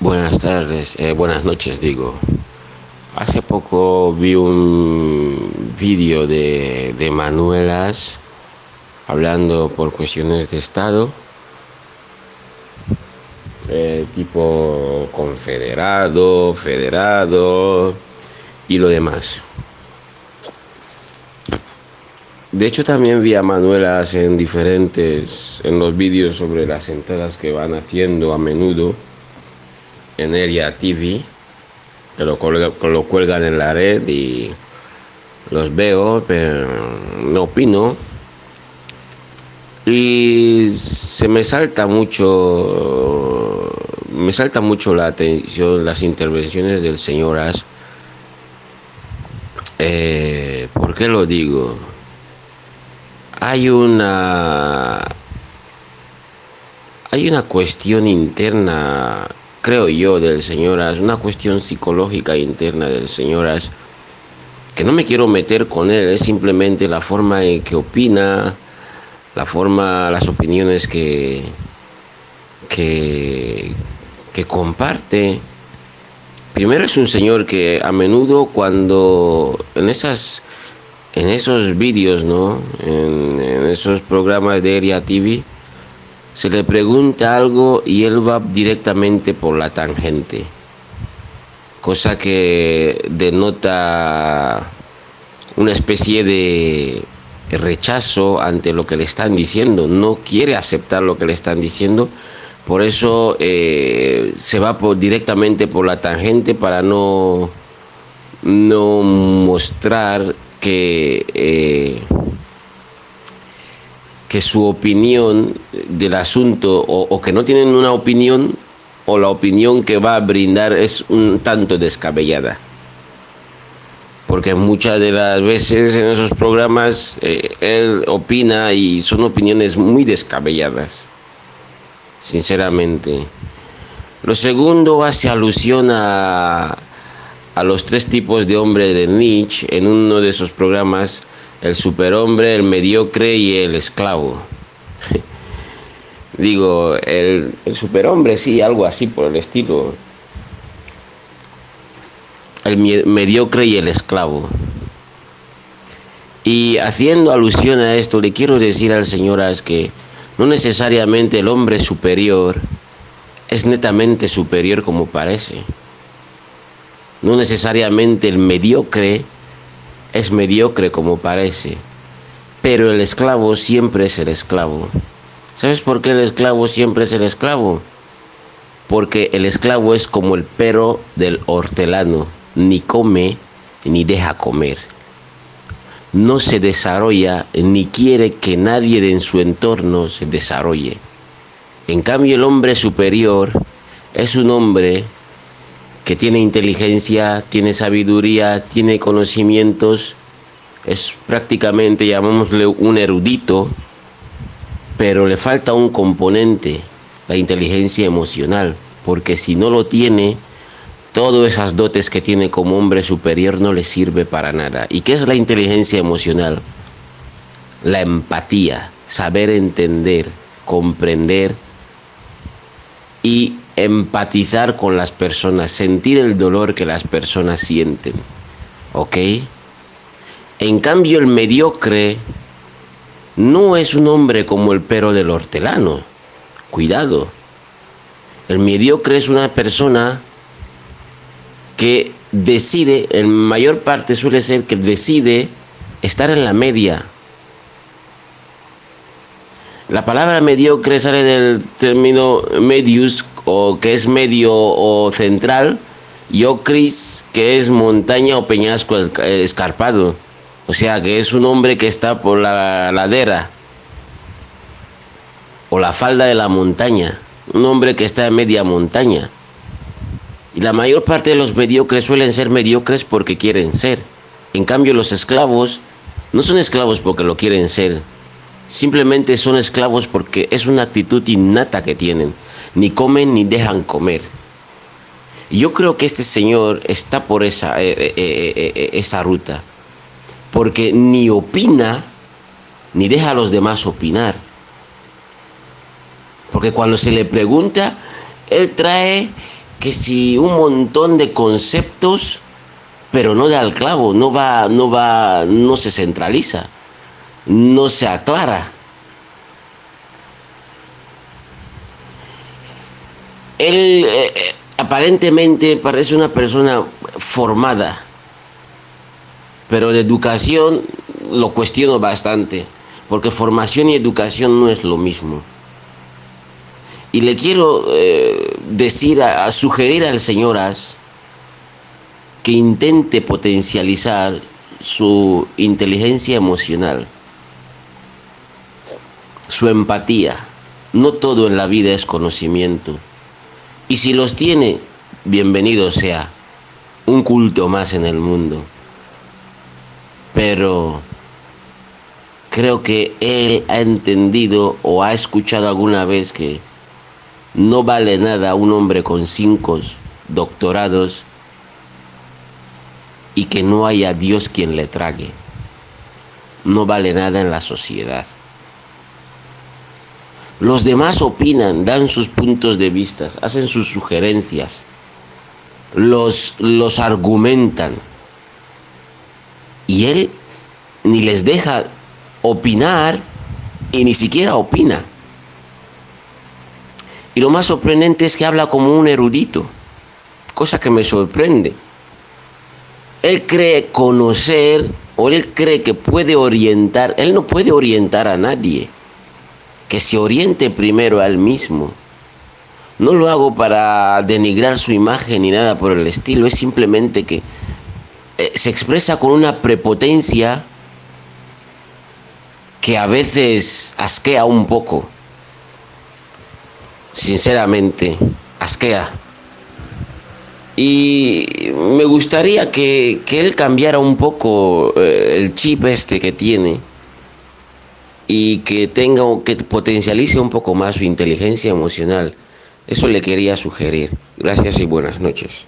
Buenas tardes, eh, buenas noches digo. Hace poco vi un vídeo de, de Manuelas hablando por cuestiones de Estado, eh, tipo confederado, federado y lo demás. De hecho también vi a Manuelas en diferentes, en los vídeos sobre las entradas que van haciendo a menudo en Area TV, que lo, lo cuelgan en la red y los veo, pero no opino. Y se me salta mucho, me salta mucho la atención las intervenciones del señor As. Eh, ¿Por qué lo digo? Hay una hay una cuestión interna creo yo, del señor As, una cuestión psicológica interna del señor As, que no me quiero meter con él, es simplemente la forma en que opina, la forma, las opiniones que, que, comparte. Primero es un señor que a menudo cuando en esas en esos vídeos, ¿no? En, en esos programas de Area TV, se le pregunta algo y él va directamente por la tangente, cosa que denota una especie de rechazo ante lo que le están diciendo, no quiere aceptar lo que le están diciendo, por eso eh, se va directamente por la tangente para no, no mostrar que... Eh, que su opinión del asunto o, que no tienen una opinión o la opinión que va a brindar es un tanto descabellada. Porque muchas de las veces en esos programas eh, él opina y son opiniones muy descabelladas, sinceramente. Lo segundo hace alusión a, a los tres tipos de hombre de Nietzsche en uno de esos programas el superhombre, el mediocre y el esclavo. Digo, el, superhombre, sí, algo así por el estilo. El mediocre y el esclavo. Y haciendo alusión a esto, le quiero decir al señor As que no necesariamente el hombre superior es netamente superior como parece. No necesariamente el mediocre es mediocre como parece, pero el esclavo siempre es el esclavo. ¿Sabes por qué el esclavo siempre es el esclavo? Porque el esclavo es como el perro del hortelano, ni come ni deja comer. No se desarrolla ni quiere que nadie en su entorno se desarrolle. En cambio el hombre superior es un hombre que tiene inteligencia, tiene sabiduría, tiene conocimientos, es prácticamente, llamémosle, un erudito, pero le falta un componente, la inteligencia emocional, porque si no lo tiene, todas esas dotes que tiene como hombre superior no le sirve para nada. ¿Y qué es la inteligencia emocional? La empatía, saber entender, comprender y empatizar con las personas, sentir el dolor que las personas sienten. ¿Ok? En cambio, el mediocre no es un hombre como el perro del hortelano. Cuidado. El mediocre es una persona que decide, en mayor parte suele ser que decide estar en la media. La palabra mediocre sale del término medius, o que es medio o central, y ocris, que es montaña o peñasco escarpado. O sea, que es un hombre que está por la ladera o la falda de la montaña. Un hombre que está en media montaña. Y la mayor parte de los mediocres suelen ser mediocres porque quieren ser. En cambio, los esclavos no son esclavos porque lo quieren ser. Simplemente son esclavos porque es una actitud innata que tienen ni comen ni dejan comer. yo creo que este señor está por esa, eh, eh, eh, esa ruta, porque ni opina ni deja a los demás opinar. Porque cuando se le pregunta, él trae que si un montón de conceptos, pero no da al clavo, no va, no va, no se centraliza, no se aclara. Él eh, eh, aparentemente parece una persona formada, pero de educación lo cuestiono bastante, porque formación y educación no es lo mismo. Y le quiero eh, decir, a, sugerir al señor As que intente potencializar su inteligencia emocional, su empatía. No todo en la vida es conocimiento. Y si los tiene, bienvenido sea. Un culto más en el mundo. Pero creo que él ha entendido o ha escuchado alguna vez que no vale nada un hombre con cinco doctorados y que no haya Dios quien le trague. No vale nada en la sociedad. Los demás opinan, dan sus puntos de vista, hacen sus sugerencias, los, los argumentan. Y él ni les deja opinar y ni siquiera opina. Y lo más sorprendente es que habla como un erudito, cosa que me sorprende. Él cree conocer o él cree que puede orientar, él no puede orientar a nadie, que se oriente primero a él mismo. No lo hago para denigrar su imagen ni nada por el estilo, es simplemente que eh, se expresa con una prepotencia que a veces asquea un poco sinceramente, asquea. Y me gustaría que, él cambiara un poco eh, el chip este que tiene y que tenga que potencialice un poco más su inteligencia emocional. Eso le quería sugerir. Gracias y buenas noches.